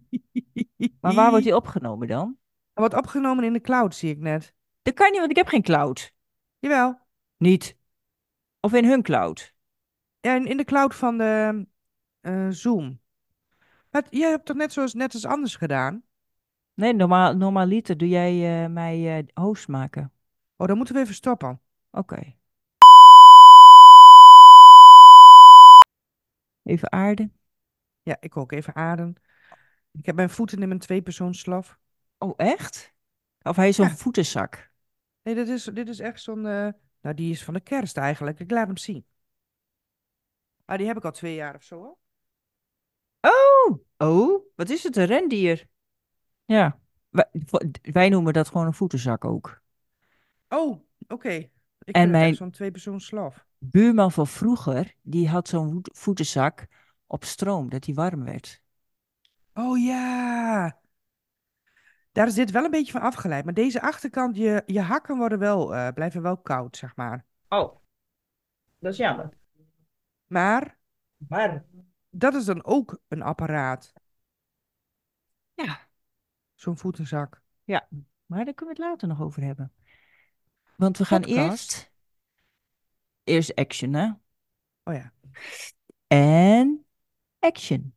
Maar waar wordt die opgenomen dan? Wordt opgenomen in de cloud, zie ik net. Dat kan niet, want ik heb geen cloud. Jawel. Niet. Of in hun cloud. Ja, in in de cloud van de eh, Zoom. Maar jij hebt toch net zoals net als anders gedaan? Nee, normaal, normaliter doe jij eh, mij eh, host maken. Oh, dan moeten we even stoppen. Oké. Even aarde. Ja, ik ook even adem. Ik heb mijn voeten in mijn tweepersoonsslaf. Oh, echt? Of hij is zo'n Ja. voetenzak. Nee, dit is, dit is echt zo'n... eh, nou, die is van de kerst eigenlijk. Ik laat hem zien. Ah, die heb ik al twee jaar of zo. hoor. Oh, oh, wat is het? Een rendier. Ja, wij, wij noemen dat gewoon een voetenzak ook. Oh, oké. Ik En mijn- zo'n tweepersoonsslaf. Buurman van vroeger, die had zo'n voet- voetenzak op stroom, dat die warm werd. Oh ja. Daar is dit wel een beetje van afgeleid. Maar deze achterkant, je, je hakken worden wel, eh, blijven wel koud, zeg maar. Oh, dat is jammer. Maar Maar, dat is dan ook een apparaat. ja, Zo'n voetenzak. ja, maar daar kunnen we het later nog over hebben. Want we gaan Podcast. eerst, eerst action, hè? Oh ja. En action.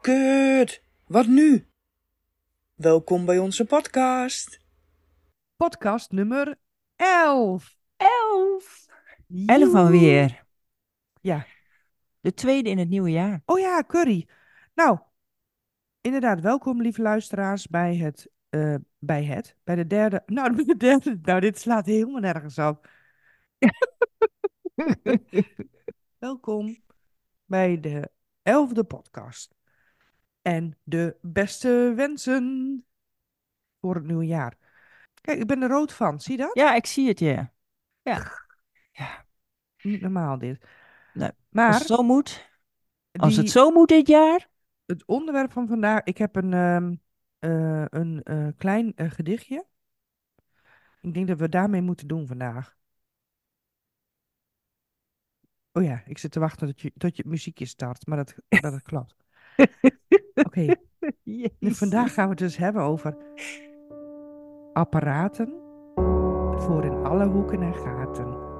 Kut, wat nu? Welkom bij onze podcast. Podcast nummer 11. Elf. Elf alweer. Ja. De tweede in het nieuwe jaar. Oh ja, curry. Nou, inderdaad, welkom lieve luisteraars bij het, eh, bij het, bij de derde, nou, bij de derde, nou, dit slaat helemaal nergens op. Welkom bij de elfde podcast. En de beste wensen voor het nieuwe jaar. Kijk, ik ben er rood van, zie je dat? Ja, ik zie het, ja. Ja. Ja, Niet normaal dit. Nee, als Maar het zo moet, als het zo moet dit jaar. het onderwerp van vandaag, ik heb een, ehm, eh, een eh, klein eh, gedichtje. Ik denk dat we daarmee moeten doen vandaag. Oh ja, ik zit te wachten tot je, tot je muziekje start, maar dat, dat het klopt. Oké, vandaag gaan we het dus hebben over apparaten voor in alle hoeken en gaten.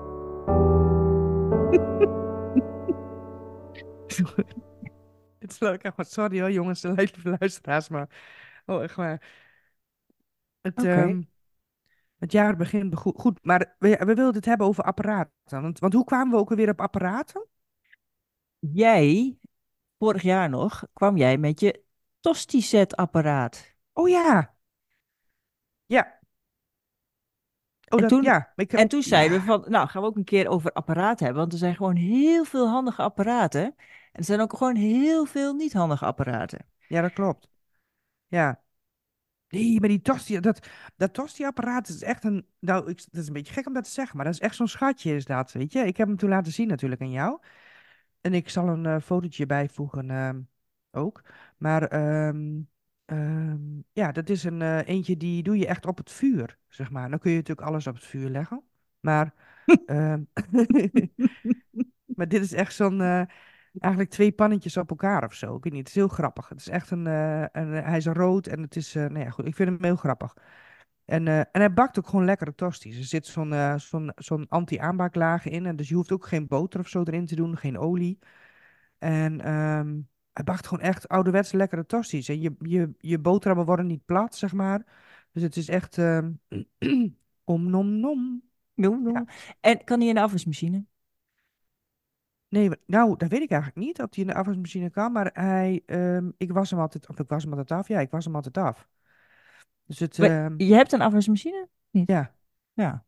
Het is leuk, echt. Sorry hoor, jongens, de luisteraars, maar... Oh, echt waar. Het, ehm, het jaar begint goed, maar we, we wilden het hebben over apparaten. Want, want hoe kwamen we ook alweer op apparaten? Jij, vorig jaar nog, kwam jij met je tosti-set-apparaat. Oh ja. Ja. Oh, En dat, toen- ja. En toen zeiden ja. we van, nou, gaan we ook een keer over apparaten hebben. Want er zijn gewoon heel veel handige apparaten. En er zijn ook gewoon heel veel niet handige apparaten. Ja, dat klopt. Ja. Nee, maar die tosti, dat, dat tosti-apparaat is echt een... Nou, ik, dat is een beetje gek om dat te zeggen, maar dat is echt zo'n schatje is dat, weet je. Ik heb hem toen laten zien natuurlijk aan jou. En ik zal een eh, fotootje bijvoegen ehm, ook. Maar ehm, ehm, ja, dat is een eh, eentje die doe je echt op het vuur, zeg maar. Dan kun je natuurlijk alles op het vuur leggen. Maar, maar dit is echt zo'n... eh, eigenlijk twee pannetjes op elkaar of zo. Ik weet niet, het is heel grappig. Het is echt een, eh, een hij is rood en het is, eh nou ja, goed, ik vind hem heel grappig. En, eh, en hij bakt ook gewoon lekkere tosti's. Er zit zo'n eh, zo'n zo'n anti-aanbaklaag in. En dus je hoeft ook geen boter of zo erin te doen, geen olie. En ehm, hij bakt gewoon echt ouderwets lekkere tosti's. En je, je, je boterhammen worden niet plat, zeg maar. Dus het is echt ehm, om nom nom. Joe, joe. En kan die in de afwasmachine? Nee, nou, dat weet ik eigenlijk niet of die in de afwasmachine kan. Maar hij, ehm, ik was hem altijd, of ik was hem altijd af. Ja, ik was hem altijd af. Dus het, ehm, Je hebt een afwasmachine? ja, Ja.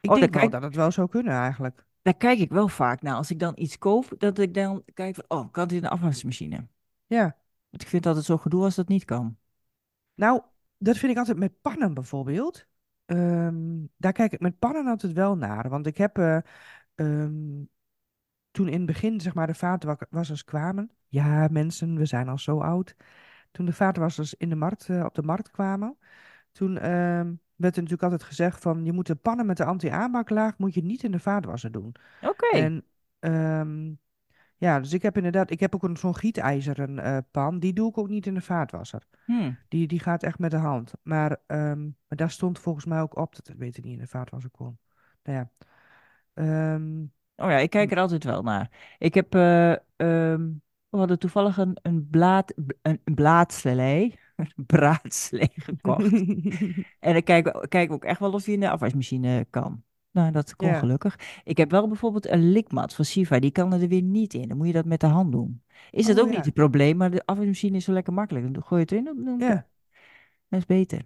ik Oh, denk wel kijk- dat het wel zou kunnen eigenlijk. Daar kijk ik wel vaak naar. Als ik dan iets koop, dat ik dan kijk van, oh, kan dit in de afwasmachine? Ja. Want ik vind altijd zo gedoe als dat niet kan. Nou, dat vind ik altijd met pannen bijvoorbeeld. Ehm, daar kijk ik met pannen altijd wel naar. Want ik heb eh, toen in het begin, zeg maar, de vaatwassers kwamen. Ja, mensen, we zijn al zo oud. Toen de vaatwassers in de markt, eh, op de markt kwamen. Toen, ehm, werd er natuurlijk altijd gezegd van je moet de pannen met de anti-aanbaklaag moet je niet in de vaatwasser doen. Oké. En ehm, ja, dus ik heb inderdaad, ik heb ook een, zo'n gietijzeren eh, pan, die doe ik ook niet in de vaatwasser. Hm. Die, die gaat echt met de hand. Maar, ehm, maar daar stond volgens mij ook op dat het beter niet in de vaatwasser kon. Nou ja. Oh ja, ik kijk er altijd wel naar. Ik heb, eh, ehm, we hadden toevallig een, een, blaad, een, een blaadslee, een braadslee gekocht. En dan kijken kijken we ook echt wel of je in de afwasmachine kan. Nou, dat kon ja. gelukkig. Ik heb wel bijvoorbeeld een likmat van Siva, die kan er weer niet in. Dan moet je dat met de hand doen. Is dat Oh ook niet het probleem, maar de afwasmachine is zo lekker makkelijk. Dan gooi je het erin, dan Ja. dat is beter.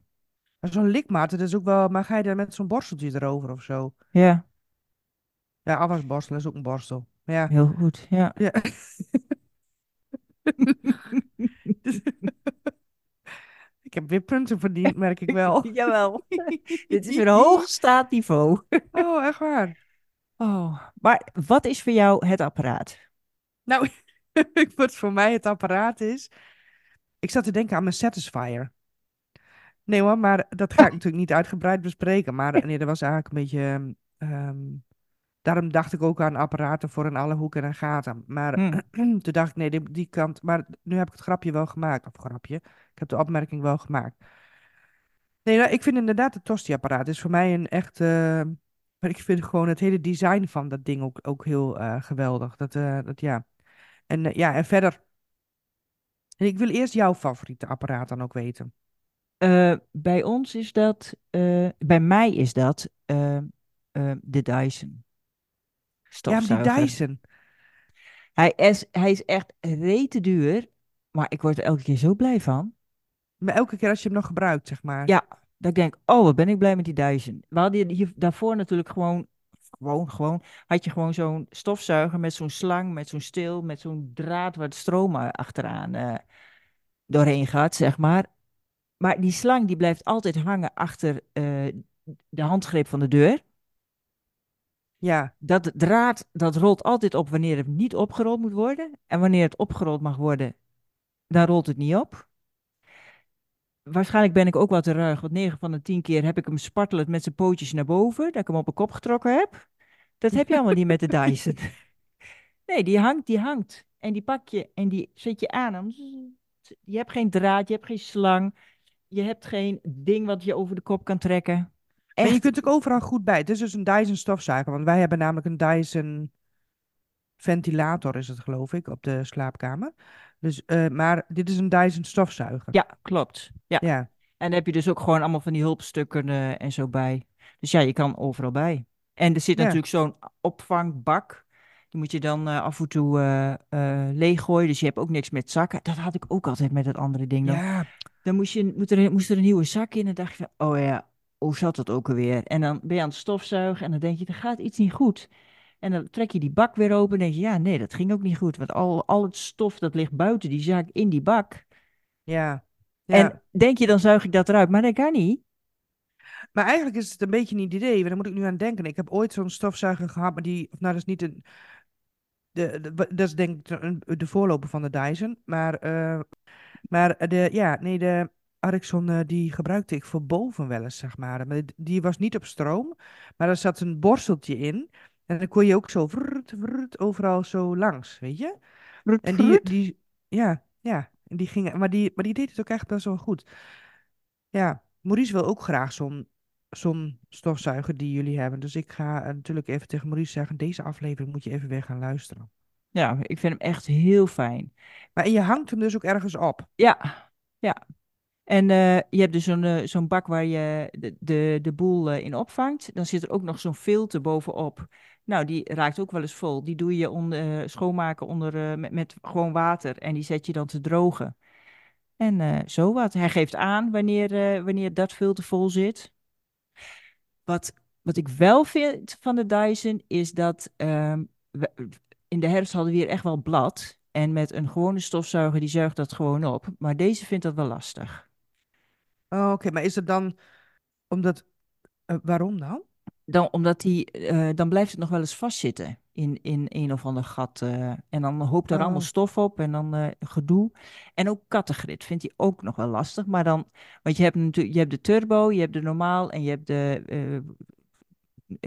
Maar zo'n likmaat, dat is ook wel, maar ga je daar met zo'n borsteltje erover of zo? Ja, Ja, afwasborstel is ook een borstel. Ja. heel goed. Ja. Ja. Ik heb weer punten verdiend, merk ik wel. Jawel. Dit is weer hoog staat niveau. Oh, echt waar. Oh, maar wat is voor jou het apparaat? Nou, wat voor mij het apparaat is. Ik zat te denken aan mijn Satisfyer. Nee hoor, maar dat ga ik natuurlijk niet uitgebreid bespreken. Maar eh, nee, dat was eigenlijk een beetje. ehm, daarom dacht ik ook aan apparaten voor in alle hoeken en gaten. Maar Hm. toen dacht ik, nee, die, die kant. Maar nu heb ik het grapje wel gemaakt. Of grapje. Ik heb de opmerking wel gemaakt. Nee, nou, ik vind inderdaad het tosti-apparaat is voor mij een echt. maar ik vind gewoon het hele design van dat ding ook, ook heel eh, geweldig. Dat, eh, dat ja. En ja, en verder. En ik wil eerst jouw favoriete apparaat dan ook weten. Bij ons is dat, bij mij is dat de Dyson Ja, maar die. Dyson. Hij is, hij is echt rete duur, maar ik word er elke keer zo blij van. Maar elke keer als je hem nog gebruikt, zeg maar. Ja, dat ik denk, oh, wat ben ik blij met die Dyson. We hadden hier daarvoor natuurlijk gewoon, gewoon, gewoon, had je gewoon zo'n stofzuiger met zo'n slang, met zo'n steel, met zo'n draad waar de stroom achteraan eh, doorheen gaat, zeg maar. Maar die slang die blijft altijd hangen achter eh, de handgreep van de deur. Ja, Dat draad, dat rolt altijd op wanneer het niet opgerold moet worden. En wanneer het opgerold mag worden, dan rolt het niet op. Waarschijnlijk ben ik ook wat te ruig, want 9 van de 10 keer heb ik hem spartelend met zijn pootjes naar boven, dat ik hem op een kop getrokken heb. Dat heb je allemaal niet met de Dyson. Nee, die hangt, die hangt. En die pak je en die zet je aan. En Je hebt geen draad, je hebt geen slang, je hebt geen ding wat je over de kop kan trekken. Maar je kunt ook overal goed bij. Het is dus een Dyson stofzuiger. Want wij hebben namelijk een Dyson ventilator, is het geloof ik, op de slaapkamer. Dus, eh, maar dit is een Dyson stofzuiger. ja, klopt. Ja. Ja, En dan heb je dus ook gewoon allemaal van die hulpstukken eh, en zo bij. Dus ja, je kan overal bij. En er zit Ja. natuurlijk zo'n opvangbak. Die moet je dan eh, af en toe leeggooien. Dus je hebt ook niks met zakken. Dat had ik ook altijd met het andere ding. Dan, ja. dan moest, je, moet er, moest er een nieuwe zak in. En dacht je van, oh ja, hoe zat dat ook alweer? En dan ben je aan het stofzuigen en dan denk je, er gaat iets niet goed. En dan trek je die bak weer open en denk je, ja, nee, dat ging ook niet goed. Want al, al het stof dat ligt buiten die zak in die bak. Ja. En denk je, dan zuig ik dat eruit. Maar dat kan niet. Maar eigenlijk is het een beetje een idee. want Daar moet ik nu aan denken. Ik heb ooit zo'n stofzuiger gehad, maar die, of nou, dat is niet een, de, de- dat is denk ik de voorloper van de Dyson. Maar, eh, maar de, ja, nee, de Ericsson, eh, die gebruikte ik voor boven wel eens, zeg maar. Maar die- was niet op stroom, maar er zat een borsteltje in. En dan kon je ook zo vrrt, vrrt, overal zo langs, weet je? En die, die ja, ja, en die ging, maar die, maar die deed het ook echt best wel goed. Ja, Maurice wil ook graag zo'n zo'n stofzuiger die jullie hebben. Dus ik ga eh, natuurlijk even tegen Maurice zeggen, deze aflevering moet je even weer gaan luisteren. Ja, ik vind hem echt heel fijn. Maar je hangt hem dus ook ergens op. Ja, ja. En eh, je hebt dus zo'n eh, zo'n bak waar je de, de, de boel eh, in opvangt. Dan zit er ook nog zo'n filter bovenop. Nou, die raakt ook wel eens vol. Die doe je schoonmaken onder, met, met gewoon water. En die zet je dan te drogen. En zo wat. Hij geeft aan wanneer, wanneer dat filter vol zit. Wat, wat ik wel vind van de Dyson is dat ehm, we- in de herfst hadden we hier echt wel blad. En met een gewone stofzuiger, die zuigt dat gewoon op. Maar deze vindt dat wel lastig. Oh, Oké, maar is het dan omdat, eh, waarom dan? Dan, omdat die, eh, dan blijft het nog wel eens vastzitten. in, in een of ander gat. eh, en dan hoopt er allemaal Oh, stof op en dan gedoe. En ook kattengrit vindt hij ook nog wel lastig. Maar dan, want je hebt natuurlijk, je hebt de turbo, je hebt de normaal en je hebt de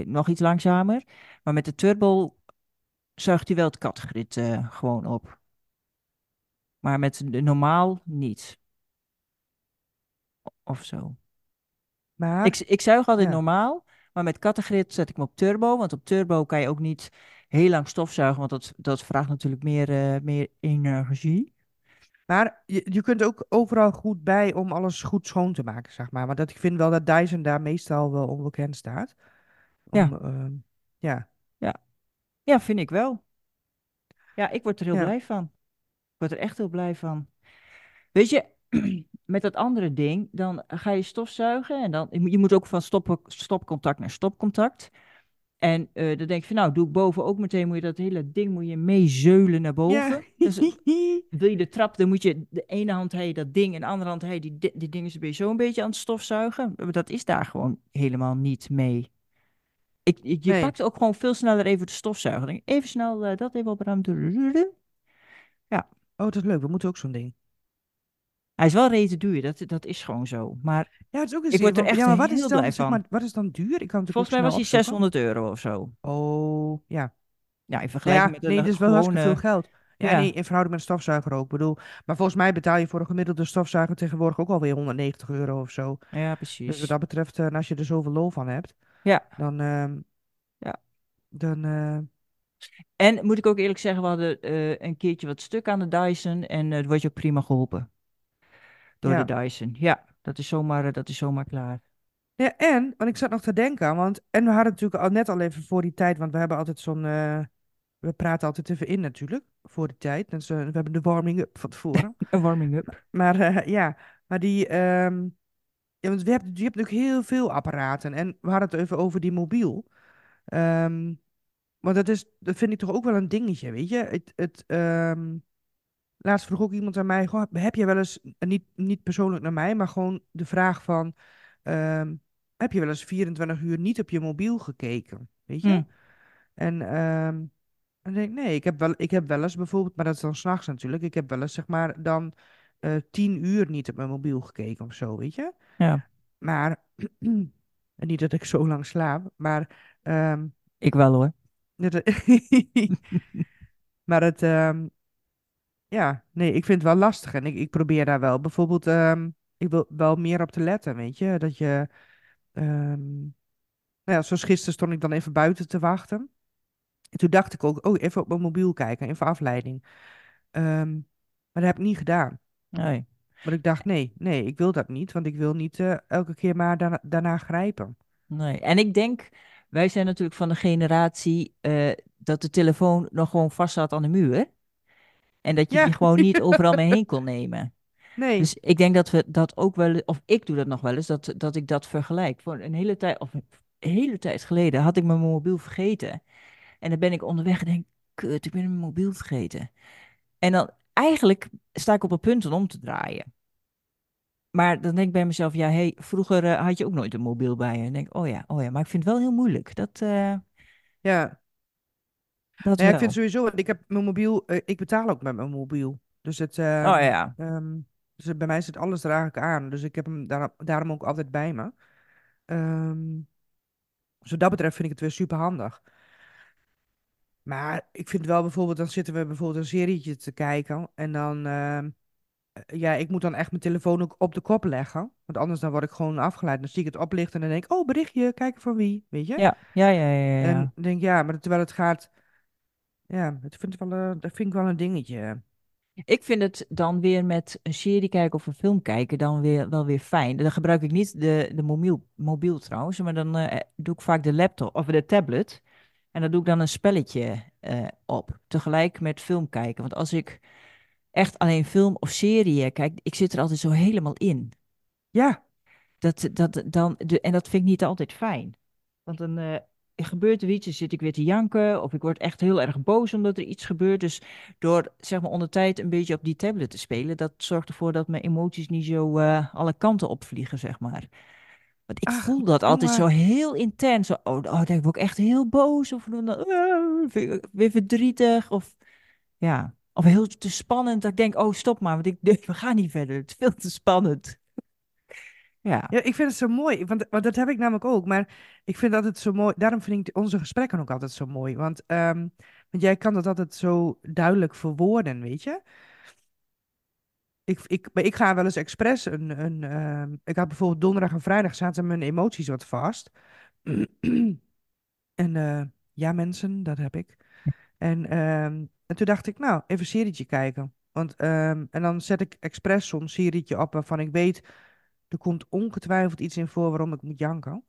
nog iets langzamer. Maar met de turbo zuigt hij wel het kattengrit gewoon op. Maar met de normaal niet. Of zo. Ik, maar ik zuig altijd ja. normaal, maar met kattengrit zet ik hem op turbo. Want op turbo kan je ook niet heel lang stofzuigen, want dat, dat vraagt natuurlijk meer, eh, meer energie. Maar je, je kunt ook overal goed bij om alles goed schoon te maken, zeg maar. Maar dat, ik vind wel dat Dyson daar meestal wel onbekend staat. Om, Ja, ehm, ja, ja, ja, vind ik wel. Ja, ik word er heel ja, blij van. Ik word er echt heel blij van. Weet je, met dat andere ding, dan ga je stofzuigen en dan, je moet ook van stop, stopcontact naar stopcontact. En eh, dan denk je van, nou, doe ik boven ook meteen, moet je dat hele ding moet je meezeulen naar ja. boven. Dus wil je de trap, dan moet je de ene hand je dat ding en de andere hand je die, di- die dingen ben je zo een beetje aan het stofzuigen. Maar dat is daar gewoon helemaal niet mee. Ik, ik- je Nee. pakt ook gewoon veel sneller even de stofzuiger. Even snel eh, dat even opruimen. Ja, Oh, dat is leuk. We moeten ook zo'n ding. Hij is wel rete duur, dat, dat is gewoon zo. Maar Ja, het is ook een ik zin word er echt ja, maar wat is heel dan, blij zeg van. maar, wat is dan duur? Ik kan het Volgens mij was hij opzoeken. 600 euro of zo. Oh, ja. Ja, in vergelijking ja, met nee, een dat eh, is wel hartstikke veel gewone... geld. Ja, Ja, nee, in verhouding met een stofzuiger ook. Bedoel, maar volgens mij betaal je voor een gemiddelde stofzuiger tegenwoordig ook alweer 190 euro of zo. ja, Dus wat precies. dat betreft, eh, en als je er zoveel lol van hebt, Ja, dan, ehm, ja. dan eh, En moet ik ook eerlijk zeggen, we hadden eh, een keertje wat stuk aan de Dyson en uh, word je ook prima geholpen door de. Dyson. Ja, dat is zomaar, eh, dat is zomaar klaar. Ja, en, want ik zat nog te denken, want, en we hadden natuurlijk al net al even voor die tijd, want we hebben altijd zo'n, eh, we praten altijd even in natuurlijk, voor die tijd. Dus, eh, we hebben de warming-up van tevoren. Een warming-up. Maar ja, maar die, ehm, ja, want we hebben, je hebt natuurlijk heel veel apparaten en we hadden het even over die mobiel. Ehm, maar dat is, dat vind ik toch ook wel een dingetje, weet je? Het, het, ehm, laatst vroeg ook iemand aan mij, goh, heb je wel eens, en niet, niet persoonlijk naar mij, maar gewoon de vraag van, ehm, heb je wel eens 24 uur niet op je mobiel gekeken? Weet je? Hm, En ehm, dan denk ik, nee, ik heb wel, ik heb wel eens bijvoorbeeld, maar dat is dan s'nachts natuurlijk, ik heb wel eens zeg maar dan eh 10 uur niet op mijn mobiel gekeken of zo, weet je? ja, Maar, en niet dat ik zo lang slaap, maar, ehm, ik wel hoor. maar het, ehm, ja, nee, ik vind het wel lastig en ik, ik probeer daar wel bijvoorbeeld, ehm, ik wil wel meer op te letten, weet je? Dat je, ehm, nou ja, zoals gisteren stond ik dan even buiten te wachten. En toen dacht ik ook, oh, even op mijn mobiel kijken, even afleiding. Ehm, maar dat heb ik niet gedaan. Nee, Want ik dacht, nee, nee, ik wil dat niet, want ik wil niet eh, elke keer maar daarna, daarna grijpen. nee. En ik denk, wij zijn natuurlijk van de generatie eh, dat de telefoon nog gewoon vast zat aan de muur. En dat je Ja, die gewoon niet overal mee heen kon nemen. nee, Dus ik denk dat we dat ook wel, of ik doe dat nog wel eens, dat, dat ik dat vergelijk. Voor een hele tijd, of een hele tijd geleden had ik mijn mobiel vergeten. En dan ben ik onderweg en denk, kut, ik ben mijn mobiel vergeten. En dan eigenlijk sta ik op het punt om om te draaien. Maar dan denk ik bij mezelf, ja, hey, vroeger eh, had je ook nooit een mobiel bij je. En denk ik, oh ja, oh ja, maar ik vind het wel heel moeilijk. Dat, eh, ja. Dat Nou ja, ik vind sowieso, want ik heb mijn mobiel, eh, ik betaal ook met mijn mobiel. Dus het, Oh ehm, ja, ehm, dus bij mij zit alles er eigenlijk aan. Dus ik heb hem daar, daarom ook altijd bij me. Ehm, dus wat dat betreft vind ik het weer super handig. Maar ik vind wel bijvoorbeeld, dan zitten we bijvoorbeeld een serietje te kijken. En dan, eh, ja, ik moet dan echt mijn telefoon ook op de kop leggen. Want anders dan word ik gewoon afgeleid. Dan zie ik het oplichten en dan denk ik, oh, berichtje, kijken van wie, weet je? ja, ja, ja, ja, ja. En denk ik, ja, maar terwijl het gaat, ja, het vind ik wel, eh, dat vind ik wel een dingetje. Ik vind het dan weer met een serie kijken of een film kijken dan weer, wel weer fijn. Dan gebruik ik niet de, de mobiel, mobiel trouwens, maar dan eh, doe ik vaak de laptop of de tablet. En dan doe ik dan een spelletje eh, op, tegelijk met film kijken. Want als ik echt alleen film of serie kijk, ik zit er altijd zo helemaal in. Ja, Dat, dat, dan, de, en dat vind ik niet altijd fijn. Want dan eh, gebeurt er iets, dan zit ik weer te janken. Of ik word echt heel erg boos omdat er iets gebeurt. Dus door zeg maar onder tijd een beetje op die tablet te spelen, dat zorgt ervoor dat mijn emoties niet zo eh, alle kanten opvliegen, zeg maar. Want ik Ach, voel dat altijd zo heel intens. Zo, Oh, oh, dan word ik echt heel boos of ik weer verdrietig. Of ja, of heel te spannend. Dat ik denk, oh stop maar, want ik, we gaan niet verder. Het is veel te spannend. Ja, Ja, ik vind het zo mooi, want, want dat heb ik namelijk ook. Maar ik vind dat het zo mooi. Daarom vind ik onze gesprekken ook altijd zo mooi. Want, ehm, want jij kan dat altijd zo duidelijk verwoorden, weet je? Ik, ik, ik ga wel eens expres een. een ehm, ik had bijvoorbeeld donderdag en vrijdag zaten mijn emoties wat vast. En eh, ja, mensen, dat heb ik. En, ehm, en toen dacht ik, nou, even een serietje kijken. Want, en dan zet ik expres soms een serietje op waarvan ik weet, er komt ongetwijfeld iets in voor waarom ik moet janken.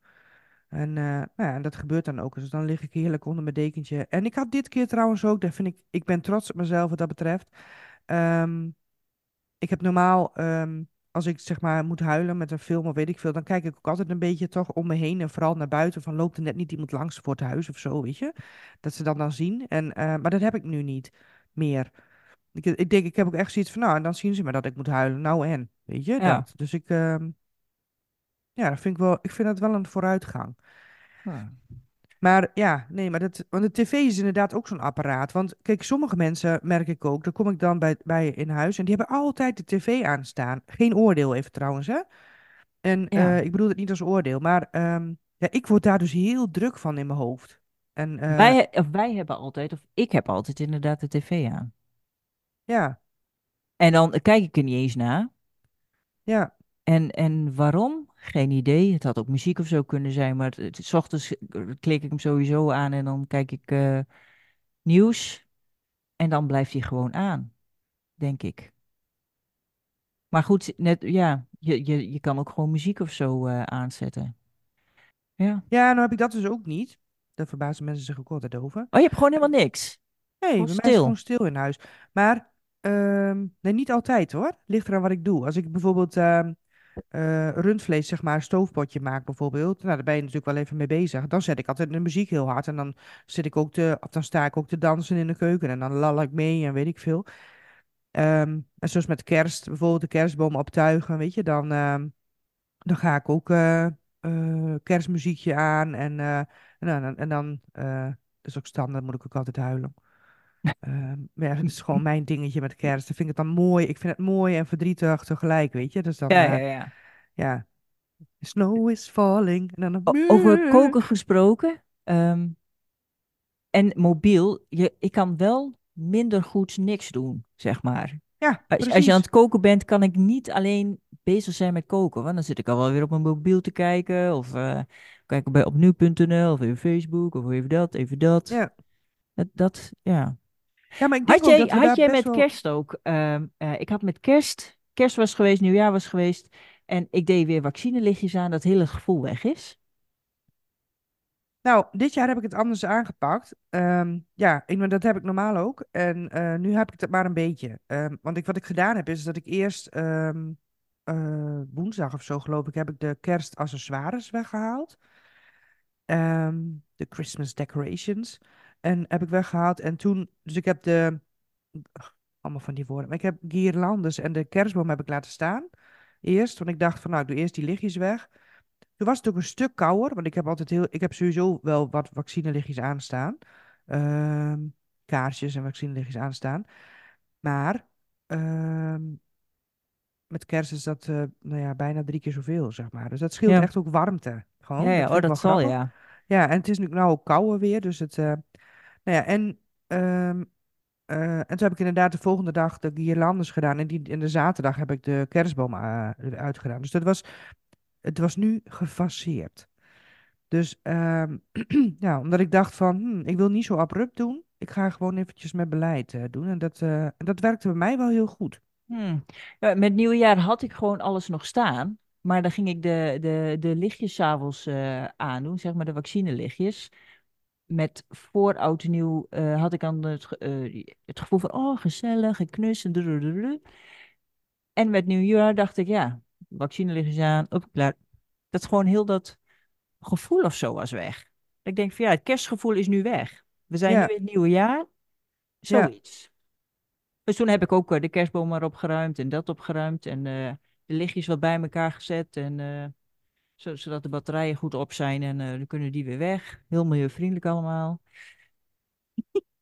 En, eh, nou ja, dat gebeurt dan ook. Dus dan lig ik heerlijk onder mijn dekentje. En ik had dit keer trouwens ook, daar vind ik, ik ben trots op mezelf wat dat betreft. Ehm, ik heb normaal, ehm, als ik zeg maar moet huilen met een film of weet ik veel, dan kijk ik ook altijd een beetje toch om me heen en vooral naar buiten. Van loopt er net niet iemand langs voor het huis of zo, weet je? Dat ze dat dan zien. En, eh, maar dat heb ik nu niet meer. Ik, ik denk, ik heb ook echt zoiets van, nou, en dan zien ze maar dat ik moet huilen. Nou en, weet je, ja. dat. Dus ik, ehm, ja, dat vind ik wel, ik vind dat wel een vooruitgang. Ja. Maar ja, nee, maar dat, want de tv is inderdaad ook zo'n apparaat. Want kijk, sommige mensen merk ik ook, daar kom ik dan bij, bij in huis en die hebben altijd de tv aanstaan. Geen oordeel even trouwens, hè. En Ja. eh, ik bedoel het niet als oordeel, maar ehm, ja, ik word daar dus heel druk van in mijn hoofd. En eh, Wij, of wij hebben altijd, of ik heb altijd inderdaad de tv aan. Ja, En dan kijk ik er niet eens naar. ja, En, en waarom? Geen idee. Het had ook muziek of zo kunnen zijn, maar het, het- 's ochtends klik ik hem sowieso aan en dan kijk ik eh, nieuws. En dan blijft hij gewoon aan, denk ik. Maar goed, net, ja, je, je, je kan ook gewoon muziek of zo eh, aanzetten. Ja. ja, nou heb ik dat dus ook niet. Daar verbazen mensen zich ook altijd over. Oh, je hebt gewoon helemaal niks. Nee, bij mij is het gewoon stil in huis. Maar ehm, nee, niet altijd hoor. Ligt eraan wat ik doe. Als ik bijvoorbeeld ehm, eh, rundvlees, zeg maar, stoofpotje maak bijvoorbeeld. Nou, daar ben je natuurlijk wel even mee bezig. Dan zet ik altijd de muziek heel hard. En dan zit ik ook te, dan sta ik ook te dansen in de keuken. En dan lal ik mee en weet ik veel. Ehm, en zoals met kerst, bijvoorbeeld de kerstboom optuigen, weet je. Dan, dan ga ik ook eh, eh, kerstmuziekje aan. En, dan, en dan is ook standaard, moet ik ook altijd huilen. Ehm, maar ja, het is gewoon mijn dingetje met kerst. Dan vind ik het dan mooi. Ik vind het mooi en verdrietig tegelijk, weet je. Dus dan, Ja, eh, ja, ja. ja. Snow is falling. En dan... O- over koken gesproken. ehm, en mobiel. Je, ik kan wel minder goed niks doen, zeg maar. Ja, Als, als je aan het koken bent, kan ik niet alleen bezig zijn met koken. Want dan zit ik al wel weer op mijn mobiel te kijken. Of eh kijken bij op nu.nl of even Facebook of even dat, even dat. Ja. Dat, dat ja. Ja, maar ik denk Had jij, dat had jij met wel... kerst ook? ehm, eh, ik had met kerst, kerst was geweest, nieuwjaar was geweest. En ik deed weer vaccinelichtjes aan, dat hele gevoel weg is. Nou, dit jaar heb ik het anders aangepakt. Ehm, ja, ik, dat heb ik normaal ook. En eh, nu heb ik het maar een beetje. Ehm, want ik, wat ik gedaan heb, is dat ik eerst eh, woensdag of zo, geloof ik, heb ik de kerstaccessoires weggehaald. De Christmas decorations. En heb ik weggehaald. En toen, dus ik heb de, allemaal van die woorden. Maar ik heb guirlandes en de kerstboom heb ik laten staan. Eerst, want ik dacht van, nou, ik doe eerst die lichtjes weg. Toen was het ook een stuk kouder, want ik heb altijd heel, ik heb sowieso wel wat vaccinelichtjes aanstaan. Ehm, kaarsjes en vaccinelichtjes aanstaan. Maar ehm, met kerst is dat eh, nou ja, bijna drie keer zoveel, zeg maar. Dus dat scheelt Ja, echt ook warmte. ja, Gewoon, ja. dat Oh, dat zal grappig. ja. Ja, en het is nu nou ook kouder weer, dus het... eh, nou ja, en, ehm, eh, en toen heb ik inderdaad de volgende dag de guirlandes gedaan. En, die, en de zaterdag heb ik de kerstboom uh, uitgedaan. Dus dat was, het was nu gefaseerd. Dus ehm, ja, omdat ik dacht van, hm, ik wil niet zo abrupt doen. Ik ga gewoon eventjes met beleid eh, doen. En dat, eh, dat werkte bij mij wel heel goed. Hmm. Ja, met nieuwjaar had ik gewoon alles nog staan. Maar dan ging ik de, de, de lichtjes 's avonds eh aandoen, zeg maar de vaccinelichtjes. Met voor oud en nieuw eh, had ik dan het, eh, het gevoel van, oh, gezellig en knus en. En met nieuwjaar dacht ik, ja, vaccinelichtjes aan, op, klaar. Dat is gewoon heel dat gevoel of zo was weg. Ik denk van, ja, het kerstgevoel is nu weg. We zijn nu Ja, in het nieuwe jaar, ja, zoiets. Dus toen heb ik ook eh, de kerstboom maar opgeruimd en dat opgeruimd en de lichtjes wat bij elkaar gezet en zodat de batterijen goed op zijn en eh, dan kunnen die weer weg. Heel milieuvriendelijk allemaal.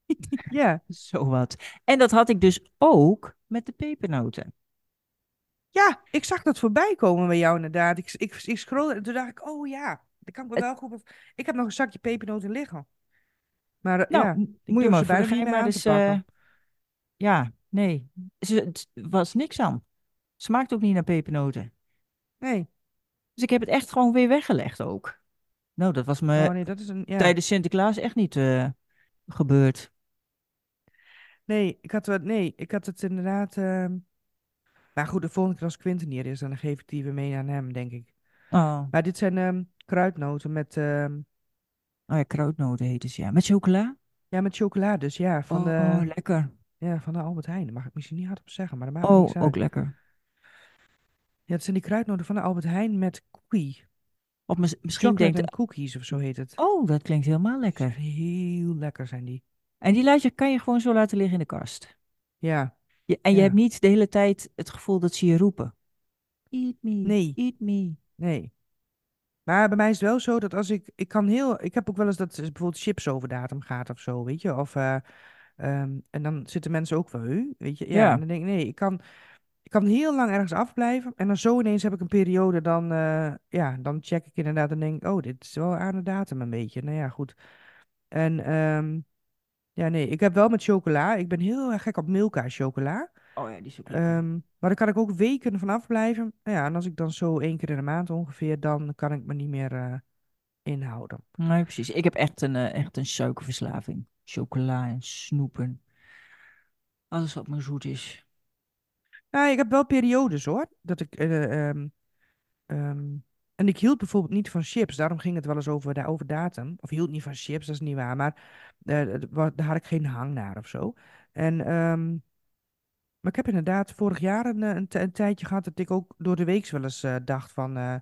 Ja, Zo wat. En dat had ik dus ook met de pepernoten. ja, ik zag dat voorbij komen bij jou inderdaad. Ik, ik, ik scrollde en toen dacht ik, oh ja, dat kan ik me Het- wel goed... Ik heb nog een zakje pepernoten liggen. Maar eh, Nou, ja, moet je maar maar aan eh, pakken. ja, nee. Het was niks aan. Smaakt ook niet naar pepernoten. Nee, Dus ik heb het echt gewoon weer weggelegd ook. Nou, dat was me oh nee, dat is een... Ja. tijdens Sinterklaas echt niet eh, gebeurd. Nee, ik had, wat, nee, ik had het inderdaad... ehm, Maar goed, de volgende keer als Quinten hier is, dan geef ik die weer mee aan hem, denk ik. Oh, Maar dit zijn ehm, kruidnoten met, ehm, oh ja, kruidnoten heten ze, ja. Met chocola? ja, met chocolade, dus ja, van Oh, de, lekker. ja, van de Albert Heijn. Daar mag ik misschien niet hardop zeggen, maar dat maakt Oh, ook lekker. Ja, het zijn die kruidnoten van de Albert Heijn met cookie. Of mis- misschien Chocolate denkt... en cookies of zo heet het. Oh, dat klinkt helemaal lekker. Heel lekker zijn die. En die laat je, kan je gewoon zo laten liggen in de kast. Ja, Je, en je hebt niet de hele tijd het gevoel dat ze je roepen. Eat me, Nee. eat me. nee. Maar bij mij is het wel zo dat als ik, ik kan heel, ik heb ook wel eens dat bijvoorbeeld chips over datum gaat of zo, weet je. Of, eh, ehm, en dan zitten mensen ook wel, weet je. Ja, Ja. en dan denk ik, nee, ik kan, ik kan heel lang ergens afblijven. En dan zo ineens heb ik een periode, dan, eh, ja, dan check ik inderdaad en denk, oh, dit is wel aan de datum een beetje. Nou ja, goed. En ehm, ja, nee, ik heb wel met chocola, ik ben heel erg gek op Milka chocola. Oh ja, die is ook lekker. Ehm, maar daar kan ik ook weken van afblijven. Nou ja, en als ik dan zo één keer in de maand ongeveer, dan kan ik me niet meer eh, inhouden. Nee, precies. Ik heb echt een, eh, echt een suikerverslaving. Chocola en snoepen. Alles wat maar zoet is. Nou, ik heb wel periodes hoor. Dat ik. eh, ehm, ehm, en ik hield bijvoorbeeld niet van chips. Daarom ging het wel eens over, over datum. Of hield niet van chips, dat is niet waar. Maar eh, daar had ik geen hang naar of zo. En, ehm, maar ik heb inderdaad vorig jaar een, eh, een, ti- een tijdje gehad dat ik ook door de week wel eens dacht van.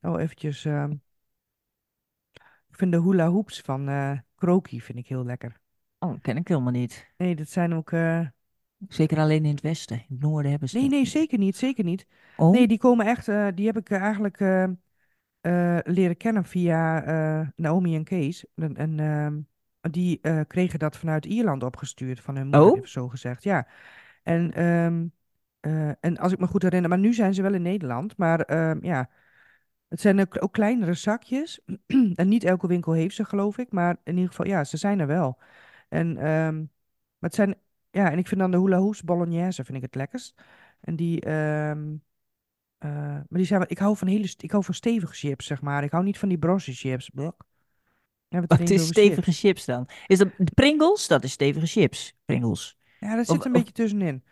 oh, eventjes. ik vind de hula hoops van Kroki vind ik heel lekker. Oh, dat ken ik helemaal niet. Nee, dat zijn ook. Zeker alleen in het westen. In het noorden hebben ze Nee, nee, zeker niet. Zeker niet. Oh, Nee, die komen echt, eh, die heb ik eh, eigenlijk eh, leren kennen via Naomi en Kees. En, en ehm, die kregen dat vanuit Ierland opgestuurd, van hun moeder, Oh? zo gezegd. Ja. En, ehm, eh, en als ik me goed herinner, maar nu zijn ze wel in Nederland. Maar ehm, ja, het zijn ook, kleinere zakjes. en niet elke winkel heeft ze, geloof ik. Maar in ieder geval, ja, ze zijn er wel. En, maar het zijn, ja, en ik vind dan de hula hoops bolognese vind ik het lekkerst. En die, ehm, eh, maar die zijn ik hou van hele, ik hou van stevige chips, zeg maar. Ik hou niet van die brosse chips. Blok. Wat ineens is stevige chips. chips dan? Is dat de Pringles? Dat is stevige chips. Pringles. Ja, dat Of, zit een of, beetje tussenin.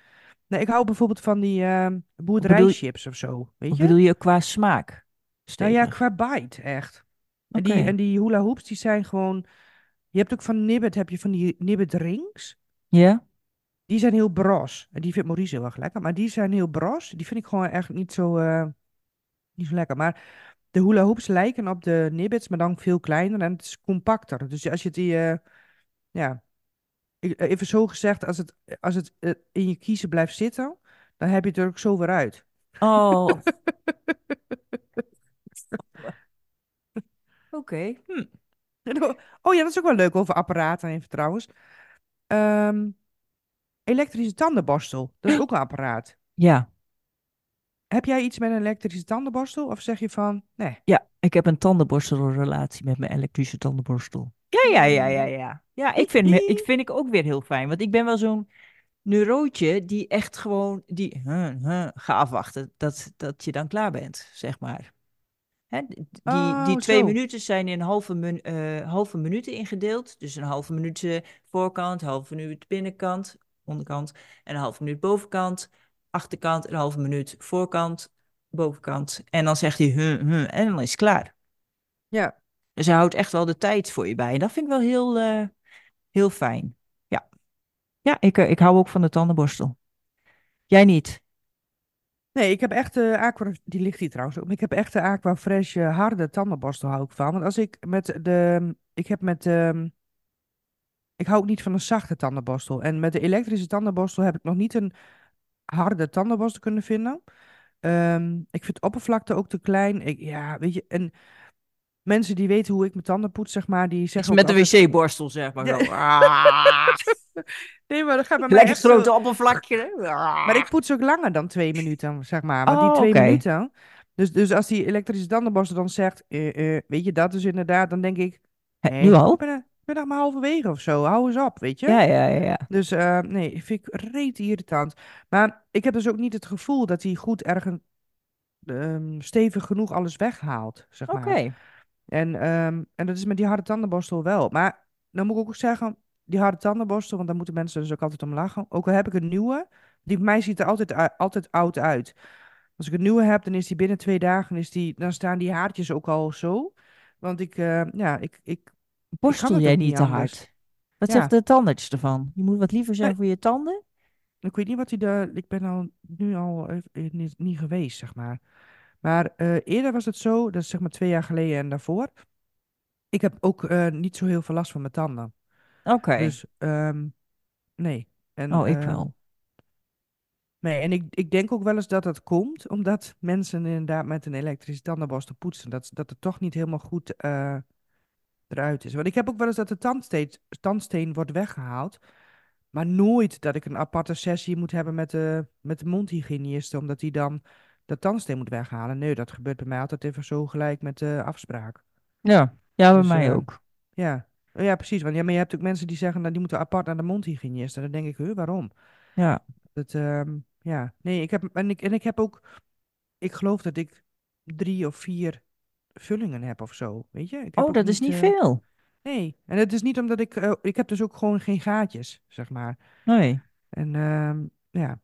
Nee, ik hou bijvoorbeeld van die ehm of bedoel, boerderijchips of zo, weet of je? bedoel je qua smaak? Nou ja, qua bite, echt. En die, en die hula hoops, die zijn gewoon... Je hebt ook van Nibbit, heb je van die Nibbit rings. Ja? Die zijn heel bros. En die vindt Maurice heel erg lekker. Maar die zijn heel bros. Die vind ik gewoon echt niet zo, eh, niet zo lekker. Maar de hula hoops lijken op de Nibbits, maar dan veel kleiner. En het is compacter. Dus als je die... ja, eh, even zo gezegd, als het, als het eh, in je kiezen blijft zitten, dan heb je het er ook zo weer uit. Oh, oké. Hm. Oh ja, dat is ook wel leuk over apparaten even trouwens. Ehm, elektrische tandenborstel, dat is ook een apparaat. Ja. Heb jij iets met een elektrische tandenborstel? Of zeg je van, nee. Ja, ik heb een tandenborstelrelatie met mijn elektrische tandenborstel. Ja, ja, ja, ja, ja. Ja, ik vind, me- ik vind ik ook weer heel fijn. Want ik ben wel zo'n neurootje die echt gewoon die huh, huh, ga afwachten dat, dat je dan klaar bent, zeg maar. Hè, die, die Oh, twee zo. minuten zijn in halve, min, eh, halve minuten ingedeeld. Dus een halve minuut voorkant, een halve minuut binnenkant, onderkant en een halve minuut bovenkant, achterkant en een halve minuut voorkant, bovenkant. En dan zegt hij huh, huh, en dan is het klaar. Ja. Dus hij houdt echt wel de tijd voor je bij. En dat vind ik wel heel, eh, heel fijn. Ja, ja ik, eh, ik hou ook van de tandenborstel. Jij niet? Nee, ik heb echt de Aqua, die ligt hier trouwens ook. Ik heb echt de Aqua Fresh eh, harde tandenborstel hou ik van. Want als ik met de, ik heb met, ehm, ik hou ook niet van een zachte tandenborstel. En met de elektrische tandenborstel heb ik nog niet een harde tandenborstel kunnen vinden. Ehm, ik vind de oppervlakte ook te klein. Ik, ja, weet je, en mensen die weten hoe ik mijn tanden poets, zeg maar, die zeggen met de wc-borstel, zeg maar. Zo. Ah. Nee, maar dat gaat bij mij Lekker zo... grote oppervlakje. Ah. Maar ik poets ook langer dan twee minuten, zeg maar. Want die Oh, twee minuten... Dus, dus als die elektrische tandenborstel dan zegt, eh, eh, weet je, dat is inderdaad, dan denk ik, nee, nu al? Ik ben, maar halverwege of zo. Hou eens op, weet je. Ja, ja, ja. ja. Dus eh, nee, vind ik reet irritant. Maar ik heb dus ook niet het gevoel dat hij goed ergens ehm, stevig genoeg alles weghaalt, zeg Oké. maar. En, ehm, en dat is met die harde tandenborstel wel. Maar dan moet ik ook zeggen, die harde tandenborstel, want daar moeten mensen dus ook altijd om lachen. Ook al heb ik een nieuwe, die bij mij ziet er altijd, altijd oud uit. Als ik een nieuwe heb, dan is die binnen twee dagen, is die, dan staan die haartjes ook al zo. Want ik, eh, ja, ik, ik, Borstel jij niet te anders. hard? Wat Ja. zegt de tandarts ervan? Je moet wat liever zijn Nee. voor je tanden? Ik weet niet wat hij de. Ik ben al nu al eh, niet, niet geweest, zeg maar. Maar eh, eerder was het zo, dat is zeg maar twee jaar geleden en daarvoor. Ik heb ook eh, niet zo heel veel last van mijn tanden. Oké. Dus ehm, nee. En, Oh, ik wel. Nee, en ik, ik denk ook wel eens dat dat komt omdat mensen inderdaad met een elektrische tandenborstel poetsen. Dat, dat het toch niet helemaal goed eruit is. Want ik heb ook wel eens dat de tandsteen, tandsteen wordt weggehaald. Maar nooit dat ik een aparte sessie moet hebben met de, met de mondhygiëniste, omdat die dan de tandsteen moet weghalen. Nee, dat gebeurt bij mij altijd even zo gelijk met de afspraak. Ja, ja bij Dus, mij eh, ook. Ja, ja precies. Want ja, maar je hebt ook mensen die zeggen, nou, die moeten apart naar de mondhygiëniste. En dan denk ik, huh, waarom? Ja. Dat, ehm, ja, nee, ik heb, en ik, en ik heb ook, ik geloof dat ik drie of vier vullingen heb of zo, weet je? Ik heb Oh, dat is niet eh, veel. Nee, en het is niet omdat ik, eh, ik heb dus ook gewoon geen gaatjes, zeg maar. Nee. En ehm, ja,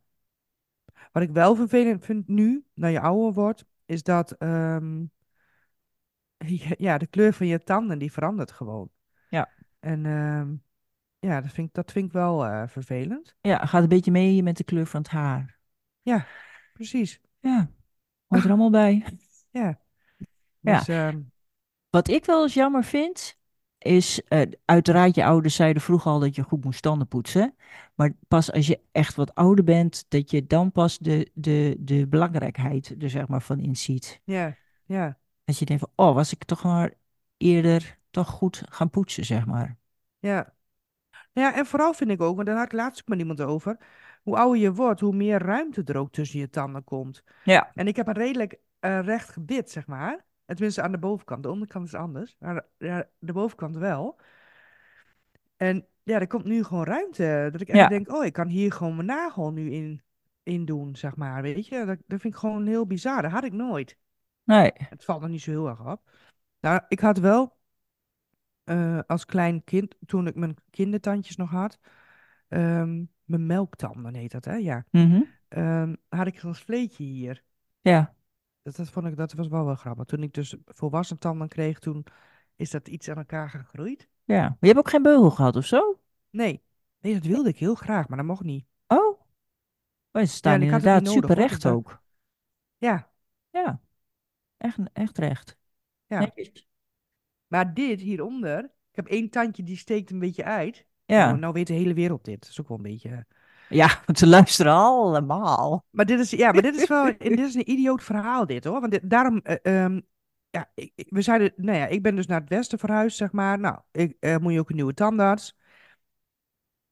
wat ik wel vervelend vind nu, naar je ouder wordt, is dat, ehm, ja, de kleur van je tanden, die verandert gewoon. Ja. En ehm, ja, dat vind ik, dat vind ik wel eh, vervelend. Ja, gaat een beetje mee met de kleur van het haar. Ja, precies. Ja, hoort er allemaal bij. Ja. Ja. Dus, ehm, Wat ik wel eens jammer vind, is eh, uiteraard je ouders zeiden vroeger al dat je goed moest tanden poetsen. Maar pas als je echt wat ouder bent, dat je dan pas de, de, de belangrijkheid er zeg maar van inziet. ja, ja. Dat je denkt van, oh, was ik toch maar eerder toch goed gaan poetsen, zeg maar. Ja. Ja, en vooral vind ik ook, want daar had ik laatst ook met iemand over, hoe ouder je wordt, hoe meer ruimte er ook tussen je tanden komt. Ja. En ik heb een redelijk eh, recht gebit, zeg maar. En Tenminste aan de bovenkant. De onderkant is anders. Maar ja, de bovenkant wel. En ja, er komt nu gewoon ruimte. Dat ik echt Ja. denk, oh, ik kan hier gewoon mijn nagel nu in, in doen, zeg maar. Weet je, dat, dat vind ik gewoon heel bizar. Dat had ik nooit. Nee. Het valt nog niet zo heel erg op. Nou, ik had wel eh, als klein kind, toen ik mijn kindertandjes nog had, ehm, mijn melktanden heet dat, hè? Ja. Mhm. Ehm, had ik zo'n vleetje hier. Ja. Dat, dat vond ik, dat was wel wel grappig. Toen ik dus volwassen tanden kreeg, toen is dat iets aan elkaar gegroeid. Ja. Maar je hebt ook geen beugel gehad of zo? Nee, nee, dat wilde ik heel graag, maar dat mocht niet. Oh. Maar ze staan het inderdaad super recht ook. Ja, Ja. Echt, echt recht. ja. Netjes. Maar dit hieronder, ik heb één tandje die steekt een beetje uit. Ja. Nou, nou weet de hele wereld dit. Dat is ook wel een beetje... Ja, want ze luisteren allemaal. Maar dit is, ja, maar dit is wel dit is een idioot verhaal dit hoor. Want dit- daarom, eh, ehm, ja, ik, we zeiden, nou ja, ik ben dus naar het westen verhuisd, zeg maar. Nou, ik, eh, moet je ook een nieuwe tandarts.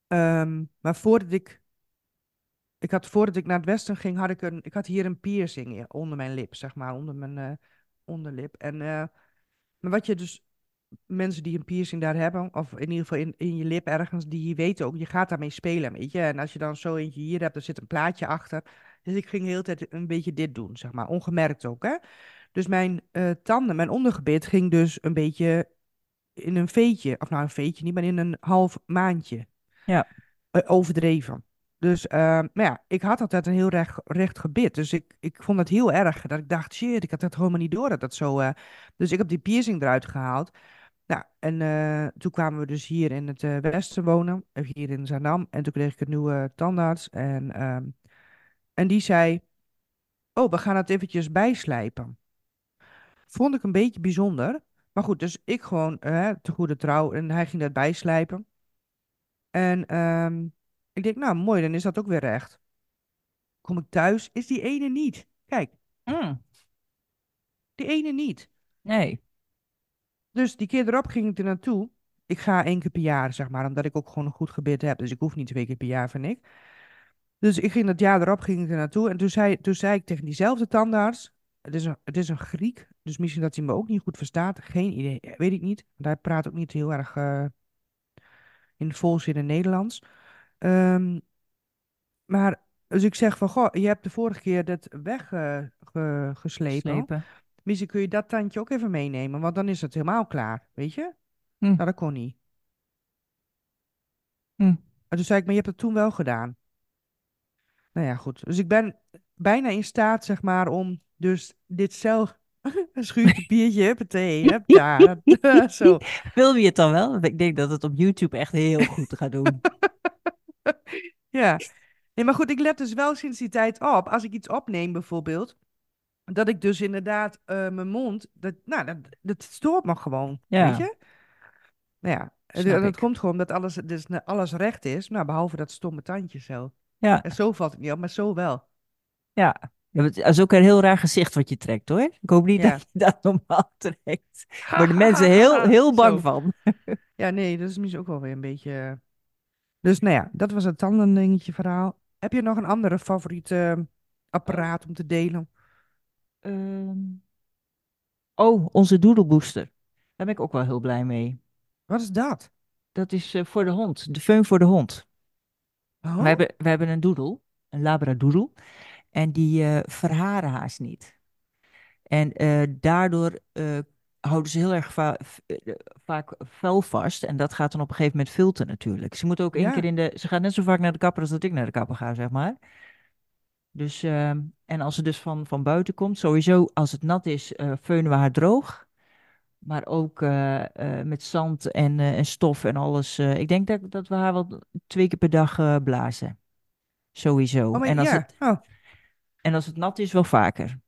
Ehm, maar voordat ik, ik had, voordat ik naar het westen ging, had ik een, ik had hier een piercing in- onder mijn lip, zeg maar, onder mijn eh, onderlip. En, maar wat je dus, mensen die een piercing daar hebben, of in ieder geval in, in je lip ergens, die weten ook, je gaat daarmee spelen, weet je. En als je dan zo eentje hier hebt, er zit een plaatje achter. Dus ik ging de hele tijd een beetje dit doen, zeg maar, ongemerkt ook, hè. Dus mijn eh, tanden, mijn ondergebit ging dus een beetje in een veetje, of nou een veetje niet, maar in een half maandje. Ja. Eh, overdreven. Dus, eh, maar ja, ik had altijd een heel recht, recht gebit. Dus ik, ik vond het heel erg dat ik dacht, shit, ik had het helemaal niet door dat dat zo... Dus ik heb die piercing eruit gehaald. Nou, en eh, toen kwamen we dus hier in het eh, westen wonen, eh, hier in Zaandam. En toen kreeg ik een nieuwe tandarts. En, ehm, en die zei, oh, we gaan het eventjes bijslijpen. Vond ik een beetje bijzonder. Maar goed, dus ik gewoon eh, te goede trouw. En hij ging dat bijslijpen. En ehm, ik denk, nou mooi, dan is dat ook weer recht. Kom ik thuis, is die ene niet. Kijk, Mm, Die ene niet. nee. Dus die keer erop ging ik er naartoe. Ik ga één keer per jaar, zeg maar, omdat ik ook gewoon een goed gebit heb. Dus ik hoef niet twee keer per jaar, vind ik. Dus ik ging dat jaar erop ging ik er naartoe. En toen zei, toen zei ik tegen diezelfde tandarts. Het is, een, het is een Griek, dus misschien dat hij me ook niet goed verstaat. Geen idee, weet ik niet. Want hij praat ook niet heel erg eh, in volzin in Nederlands. Ehm, maar, dus ik zeg van, goh, je hebt de vorige keer dat weggeslepen. Slepen. Misschien kun je dat tandje ook even meenemen, want dan is het helemaal klaar, weet je? Hm. Nou, dat kon niet. Hm. En toen zei ik, maar je hebt het toen wel gedaan. Nou ja, goed. Dus ik ben bijna in staat, zeg maar, om dus dit zelf... Een schuurpapiertje, huppatee, hup daar. Zo. Film je het dan wel? Ik denk dat het op YouTube echt heel goed gaat doen. Ja. Nee, maar goed, ik let dus wel sinds die tijd op. Als ik iets opneem bijvoorbeeld, dat ik dus inderdaad eh, mijn mond, dat, nou, dat, dat stoort me gewoon, Ja. weet je? Nou ja, Snap dat ik. komt gewoon omdat alles, dus alles recht is, nou, behalve dat stomme tandje zo. Ja, En zo valt het niet op, maar zo wel. ja. Ja, Het is ook een heel raar gezicht wat je trekt hoor. Ik hoop niet Ja. dat je dat normaal trekt. Daar worden mensen heel, heel bang Zo. van. Ja, nee, dat is misschien ook wel weer een beetje... eh. Dus nou ja, dat was het tandendingetje verhaal. Heb je nog een andere favoriete eh, apparaat om te delen? Ehm, Oh, onze Doodle Booster. Daar ben ik ook wel heel blij mee. Wat is dat? Dat is eh, voor de hond. De föhn voor de hond. Oh, We hebben, we hebben een doedel, een labradoodle. En die eh, verharen haast niet. En eh, daardoor houden ze heel erg va- vaak vuil vast. En dat gaat dan op een gegeven moment filteren natuurlijk. Ze moet ook één Ja. keer in de... Ze gaat net zo vaak naar de kapper als dat ik naar de kapper ga, zeg maar. Dus, ehm, en als ze dus van, van buiten komt, sowieso als het nat is, eh feunen we haar droog. Maar ook eh, eh, met zand en, en stof en alles. ik denk dat, dat we haar wel twee keer per dag blazen. Sowieso. oh en, als ja. het, Oh, en als het nat is, wel vaker.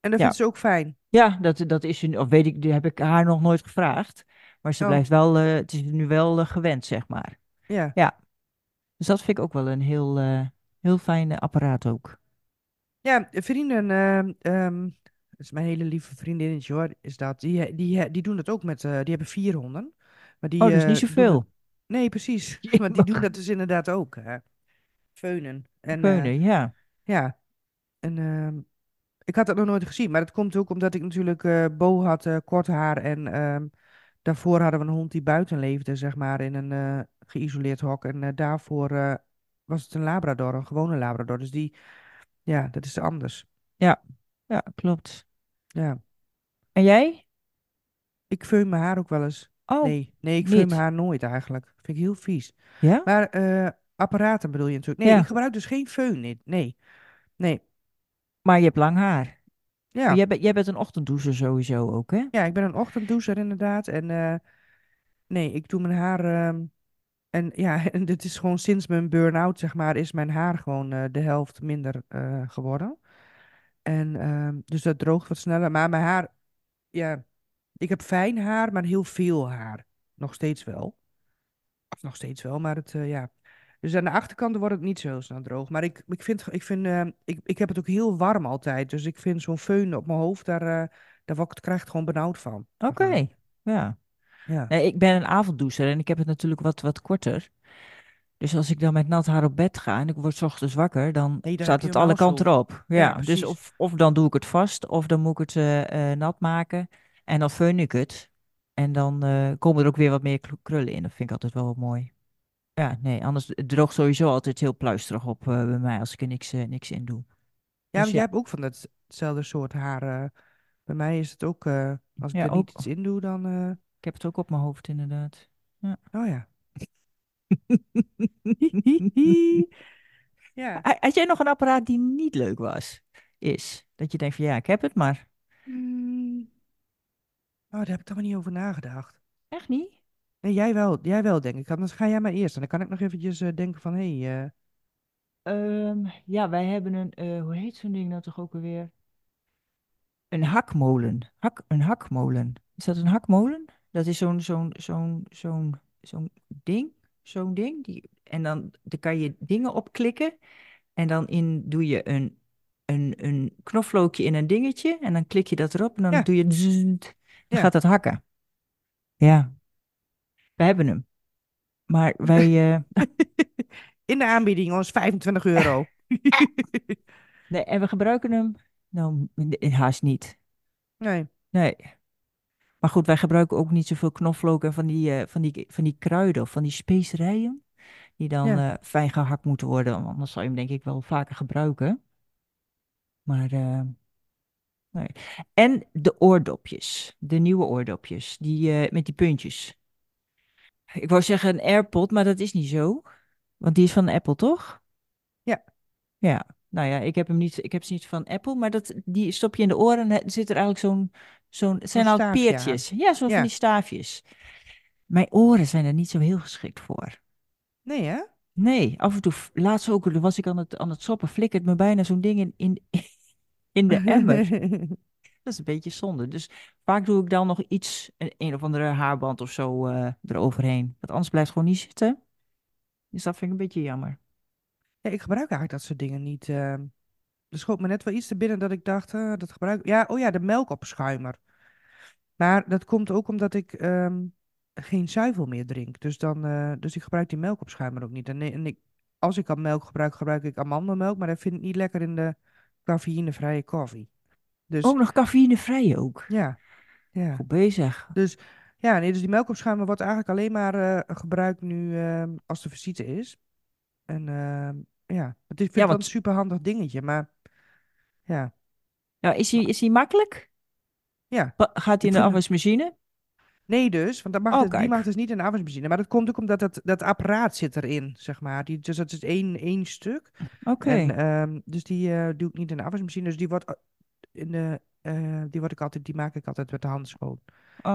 en dat Ja. vindt ze ook fijn. Ja, dat, dat is of weet ik, die heb ik haar nog nooit gevraagd. Maar ze Oh. blijft wel, het is nu wel gewend, zeg maar. Ja. Dus dat vind ik ook wel een heel, heel fijn eh, apparaat ook. Ja, vrienden, ehm, ehm, dat is mijn hele lieve vriendinnetje hoor, is dat. Die, die, die doen dat ook met, eh, die hebben vier honden. Maar die, Oh, dus eh, niet doen zoveel. Nee, precies. Maar die doen dat dus inderdaad ook. hè. Feunen. En, eh, Feunen, ja. ja, en ehm, ik had dat nog nooit gezien. Maar dat komt ook omdat ik natuurlijk, eh Bo had eh, kort haar en ehm, daarvoor hadden we een hond die buiten leefde, zeg maar, in een eh, geïsoleerd hok. En eh, daarvoor eh, was het een Labrador, een gewone Labrador. Dus die, ja, dat is anders. Ja, ja, klopt. Ja. En jij? Ik veun mijn haar ook wel eens. Oh, Nee, nee, ik veun mijn haar nooit eigenlijk. Vind ik heel vies. ja? Maar eh, apparaten bedoel je natuurlijk. Nee, Ja. ik gebruik dus geen föhn. Nee, nee. nee. Maar je hebt lang haar. Ja. Jij, bent, jij bent een ochtenddoucher sowieso ook, hè? ja, ik ben een ochtenddoucher inderdaad. En eh, nee, ik doe mijn haar... ehm, en ja, en dit is gewoon sinds mijn burn-out, zeg maar, is mijn haar gewoon eh, de helft minder eh, geworden. En ehm, dus dat droogt wat sneller. Maar mijn haar, ja, ik heb fijn haar, maar heel veel haar. Nog steeds wel. Nog steeds wel, maar het, eh, ja. Dus aan de achterkant wordt het niet zo snel droog. Maar ik, ik vind, ik vind eh, ik, ik heb het ook heel warm altijd. Dus ik vind zo'n föhn op mijn hoofd, daar, daar word ik, krijg ik het gewoon benauwd van. Oké, ja. Ja. Nee, ik ben een avonddoucher en ik heb het natuurlijk wat, wat korter. Dus als ik dan met nat haar op bed ga en ik word 's ochtends wakker, dan Nee, staat het alle kanten op. Ja, Ja, dus of, of dan doe ik het vast, of dan moet ik het eh, eh, nat maken. En dan föhn ik het. En dan eh, komen er ook weer wat meer krullen in. Dat vind ik altijd wel mooi. Ja, nee, anders het droogt sowieso altijd heel pluisterig op bij mij als ik er niks, niks in doe. Ja, Dus ja. jij hebt ook van datzelfde soort haar. bij mij is het ook, als ik Ja, er niet iets in doe, dan... Ik heb het ook op mijn hoofd inderdaad. Ja. oh ja. ja. Ha- Had jij nog een apparaat die niet leuk was? Is. Dat je denkt van ja, ik heb het, maar Hmm. Oh, daar heb ik toch maar niet over nagedacht. echt niet? Nee, jij wel, jij wel, denk ik. Anders ga jij maar eerst. En dan kan ik nog eventjes eh, denken van, hé, hey, eh, Ehm, ja, wij hebben een, eh, hoe heet zo'n ding nou toch ook alweer? Een hakmolen. Hak, een hakmolen. Is dat een hakmolen? Dat is zo'n zo'n zo'n zo'n zo'n ding. Zo'n ding. Die, en dan, dan kan je dingen opklikken. En dan in doe je een een, een knoflookje in een dingetje en dan klik je dat erop en dan Ja, doe je dan gaat het hakken. Ja, we hebben hem. Maar wij, eh, In de aanbieding, ons 25 euro. nee, en we gebruiken hem, nou, in- haast niet. Nee, Nee. Maar goed, wij gebruiken ook niet zoveel knoflook en van die, eh, van die, van die kruiden of van die specerijen. Die dan ja, eh, fijn gehakt moeten worden. want Anders zou je hem denk ik wel vaker gebruiken. Maar eh, nee. En de oordopjes. De nieuwe oordopjes. Die met die puntjes. Ik wou zeggen een AirPod, maar dat is niet zo. Want die is van Apple, toch? ja, Ja. Nou ja, ik heb hem niet, ik heb ze niet van Apple, maar dat, die stop je in de oren en zit er eigenlijk zo'n, zo'n, het zo'n zijn al peertjes. Ja, zo van die staafjes. Mijn oren zijn er niet zo heel geschikt voor. nee hè? Nee, af en toe, laatst ook, toen was ik aan het, aan het soppen, flikkert me bijna zo'n ding in, in, in de emmer. Dat is een beetje zonde. Dus vaak doe ik dan nog iets, een, een of andere haarband of zo eh, eroverheen. Want anders blijft het gewoon niet zitten. Dus dat vind ik een beetje jammer. Ja, ik gebruik eigenlijk dat soort dingen niet. eh. er schoot me net wel iets te binnen dat ik dacht, eh, dat gebruik Ja, oh ja, de melkopschuimer. Maar dat komt ook omdat ik ehm, geen zuivel meer drink. Dus, dan, eh, dus ik gebruik die melkopschuimer ook niet. En, nee, en ik, als ik al melk gebruik, gebruik ik amandelmelk. Maar dat vind ik niet lekker in de cafeïnevrije koffie. Dus Ook nog cafeïnevrij ook. ja, ja. Goed bezig. Dus ja, nee, dus die melkopschuimer wordt eigenlijk alleen maar eh, gebruikt nu ehm, als de visite is. En ehm, ja, het is, vind Ja, het wel een want super handig dingetje. Maar ja, ja, is hij is hij makkelijk? ja. Gaat hij in de het afwasmachine? Nee, dus, want dat mag Oh, dus, die mag dus niet in de afwasmachine. Maar dat komt ook omdat dat, dat apparaat zit erin, zeg maar. Die, dus dat is één, één stuk. En Oké. ehm, dus die eh, doe ik niet in de afwasmachine. Dus die wordt, eh, in de, eh, die word ik altijd, die maak ik altijd met de hand schoon.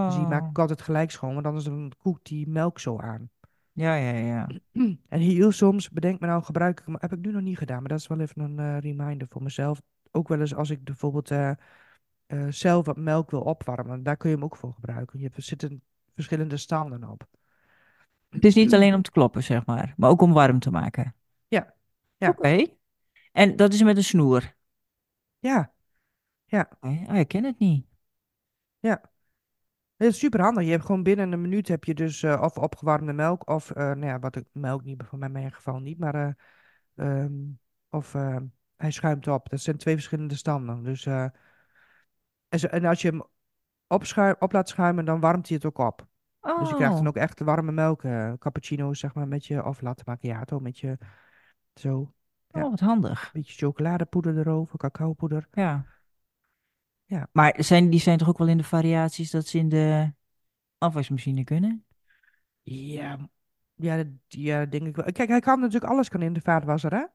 Dus die maak Oh, ik altijd gelijk schoon, want anders dan koekt die melk zo aan. Ja, ja, ja. En heel soms, bedenk me nou, gebruik ik hem, heb ik nu nog niet gedaan, maar dat is wel even een eh, reminder voor mezelf. Ook wel eens als ik bijvoorbeeld eh, eh, zelf wat melk wil opwarmen, daar kun je hem ook voor gebruiken. Je hebt, er zitten verschillende standen op. Het is niet alleen om te kloppen, zeg maar, maar ook om warm te maken. Ja, ja, Oké. En dat is met een snoer. ja, ja. Oh, ik ken het niet. ja. Het is super handig. Je hebt gewoon binnen een minuut heb je dus eh, of opgewarmde melk of, eh, nou ja, wat ik, melk niet, voor mij in mijn geval niet, maar eh, ehm, of hij schuimt op. Dat zijn twee verschillende standen. Dus, en, zo- en als je hem opschuim, op laat schuimen, dan warmt hij het ook op. Dus je krijgt dan Oh, ook echt warme melk, cappuccino's zeg maar, met je, of latte macchiato met je, zo, ja, oh, wat handig. beetje chocoladepoeder erover, cacaopoeder. Ja. Ja, Maar zijn, die zijn toch ook wel in de variaties dat ze in de afwasmachine kunnen? ja, ja, dat, ja, denk ik wel. Kijk, hij kan natuurlijk alles kan in de vaatwasser, hè?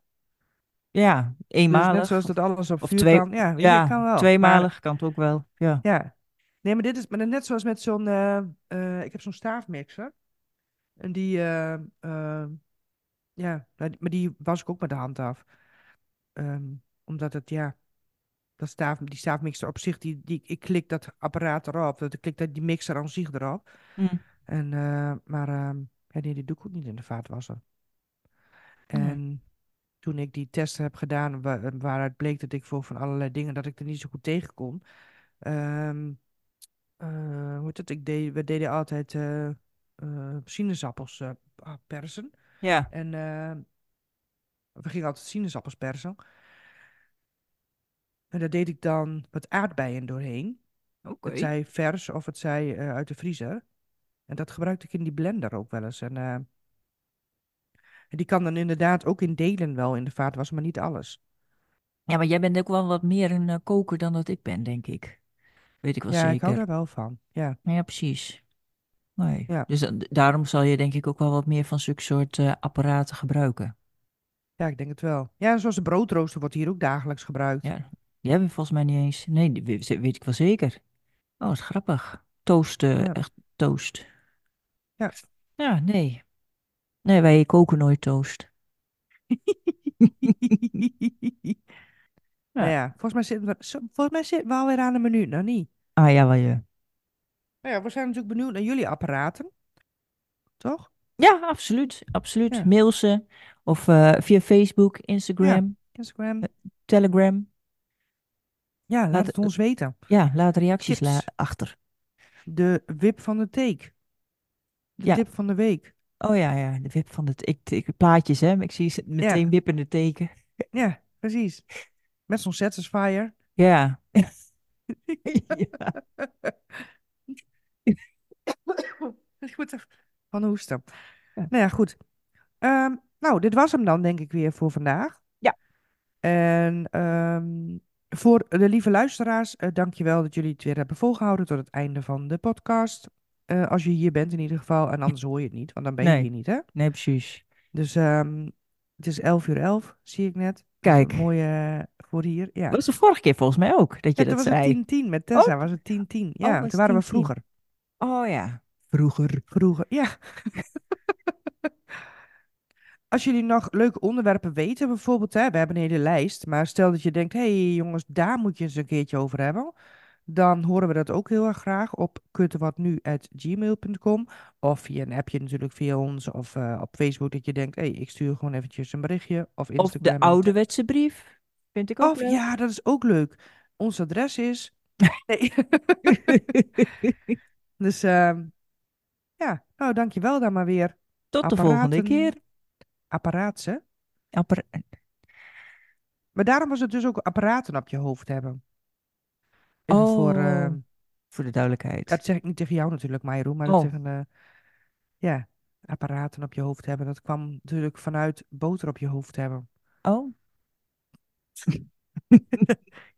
Ja, Dus net eenmalig zoals of, dat alles op of vuur twee, kan. Ja, je, ja, kan wel. Maar tweemalig kan het ook wel. Ja. ja, nee, maar dit is maar net zoals met zo'n, eh, eh, ik heb zo'n staafmixer. En die, eh, eh, ja, die- maar die was ik ook met de hand af. Ehm, omdat het, ja, dat staaf, die staafmixer op zich, die, die, ik klik dat apparaat erop. Dat, ik klik dat, die mixer aan zich erop. Hm, En, eh, maar ehm, ja, nee, die doe ik ook niet in de vaatwasser. nee. En toen ik die test heb gedaan, wa- waaruit bleek dat ik voor van allerlei dingen, dat ik er niet zo goed tegen kon. Ehm, eh, hoe heet het? Ik deed, we deden altijd eh, sinaasappels persen. Ja, En we gingen altijd sinaasappels persen. En daar deed ik dan wat aardbeien doorheen. Het zij vers of het zij eh, uit de vriezer. En dat gebruikte ik in die blender ook wel eens. En, eh, en die kan dan inderdaad ook in delen wel in de vaatwasser, maar niet alles. Ja, maar jij bent ook wel wat meer een eh, koker dan dat ik ben, denk ik. Weet ik wel Ja, ik hou zeker. daar wel van. Ja, Ja, precies. Nee. ja. Dus daarom zal je denk ik ook wel wat meer van zulke soort apparaten gebruiken. Ja, ik denk het wel. Ja, zoals de broodrooster wordt hier ook dagelijks gebruikt. Ja, die hebben we volgens mij niet eens. Nee, die weet, weet ik wel zeker. Oh, wat grappig. Toast, eh, Ja, echt toast. ja. Ja, nee. Nee, wij koken nooit toast. Nou Ja. ja, volgens mij zitten we, zo- volgens mij zitten we alweer aan een minuut, nou niet? Ah ja, wel je. Nou ja, we zijn natuurlijk benieuwd naar jullie apparaten, toch? Ja, absoluut. Absoluut. Ja, Mail ze. Of eh, via Facebook. Instagram, Instagram. eh, Telegram. Ja, laat Laat- het ons weten. Ja, laat reacties la- achter. De wip van de teek. De Ja. tip van de week. Oh ja, ja, de wip van het... Ik, ik, plaatjes, hè. Ik zie ze meteen wippende teken. Ja, precies. Met zo'n satisfier. Ja. ja. Ik moet er van hoesten. Ja. Nou ja, goed. Ehm, nou, dit was hem dan, denk ik, weer voor vandaag. Ja. En ehm, voor de lieve luisteraars, eh dankjewel dat jullie het weer hebben volgehouden tot het einde van de podcast. Eh, als je hier bent in ieder geval, en anders hoor je het niet, want dan ben je Nee. hier niet, hè? Nee, precies. Dus ehm, het is 11 uur 11, zie ik net. Kijk. Mooi eh, voor hier. Ja. Dat was de vorige keer volgens mij ook, dat je Ja, dat was zei. het 10-10 met Tessa, was het 10-10. Ja, was toen waren we 10-10. vroeger. Oh ja. Vroeger. Vroeger, ja. Als jullie nog leuke onderwerpen weten, bijvoorbeeld, hè, we hebben een hele lijst, maar stel dat je denkt, hé hey, jongens, daar moet je eens een keertje over hebben, dan horen we dat ook heel erg graag op kuttewatnu.gmail.com of via een appje natuurlijk via ons of eh, op Facebook dat je denkt, hé, hey, ik stuur gewoon eventjes een berichtje of Of Instagram. de ouderwetse brief. Vind ik ook Of leuk. ja, dat is ook leuk. Ons adres is. Nee. dus ehm, ja, nou dankjewel dan maar weer. Tot de volgende keer. Apparaatse. Appara- Maar daarom was het dus ook apparaten op je hoofd hebben. Even voor, Oh, ehm, voor de duidelijkheid. dat zeg ik niet tegen jou natuurlijk, Mayroen, maar dat Oh. tegen, eh, ja, apparaten op je hoofd hebben. Dat kwam natuurlijk vanuit boter op je hoofd hebben. Oh,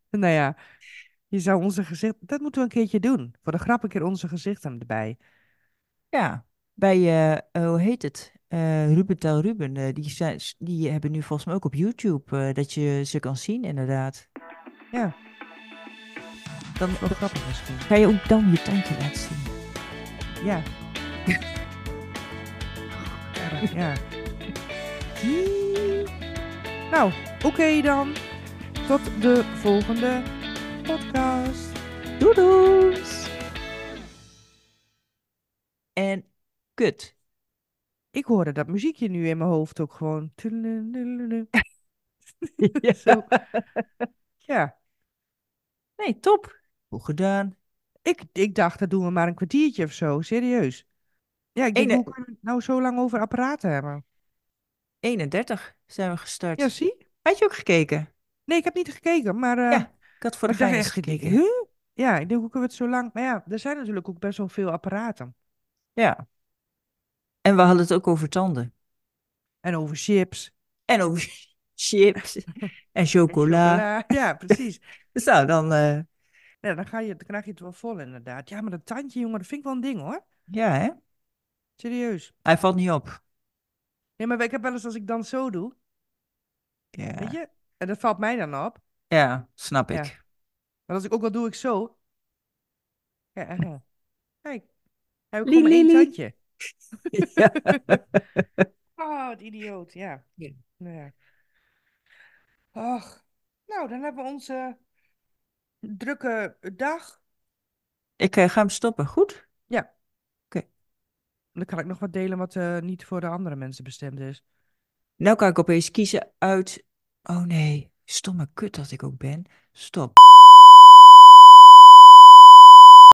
Nou ja, je zou onze gezicht, dat moeten we een keertje doen. Voor de grap een keer onze gezichten erbij. ja. Bij, eh, eh, hoe heet het? Eh Ruben Tel Ruben. eh, die, zijn, die hebben nu volgens mij ook op YouTube eh, dat je ze kan zien, inderdaad. Ja, Dan wel grappig misschien. ga je ook dan je tandje laten zien. Ja. Ja. Nou, oké dan. Tot de volgende podcast. Doedoes! En kut. Ik hoorde dat muziekje nu in mijn hoofd ook gewoon. Ja. Zo. Ja, Nee, top. Goed gedaan. ik, ik dacht dat doen we maar een kwartiertje of zo. Serieus. Ja, ik denk, Ene- hoe kunnen we het nou zo lang over apparaten hebben? 31 zijn we gestart. Ja, zie? Had je ook gekeken? Nee, ik heb niet gekeken, maar... eh, Ja, ik had voor de echt, gekeken. huh? Ja, ik denk, hoe kunnen we het zo lang... Maar ja, er zijn natuurlijk ook best wel veel apparaten. Ja. En we hadden het ook over tanden. En over chips. En over chips en en chocola. Ja, precies. Dus nou, dan... eh, Ja, dan, ga je, dan krijg je het wel vol inderdaad. Ja, maar dat tandje, jongen, dat vind ik wel een ding hoor. ja, hè? Serieus. Hij valt niet op. Nee, maar ik heb wel eens als ik dan zo doe, Ja, weet je? En dat valt mij dan op. ja snap Ja. ik. Maar als ik ook wel doe, ik zo. Ja, en dan. Kijk. Heb ik Lie, gewoon maar één tandje. Ja. Oh, wat idioot, ja. Ja. Nou ja. Och. Nou, dan hebben we onze drukke dag. Ik eh, ga hem stoppen, goed? Ja. Oké. Dan kan ik nog wat delen wat eh, niet voor de andere mensen bestemd is. Nou kan ik opeens kiezen uit... Oh nee, stomme kut dat ik ook ben. Stop.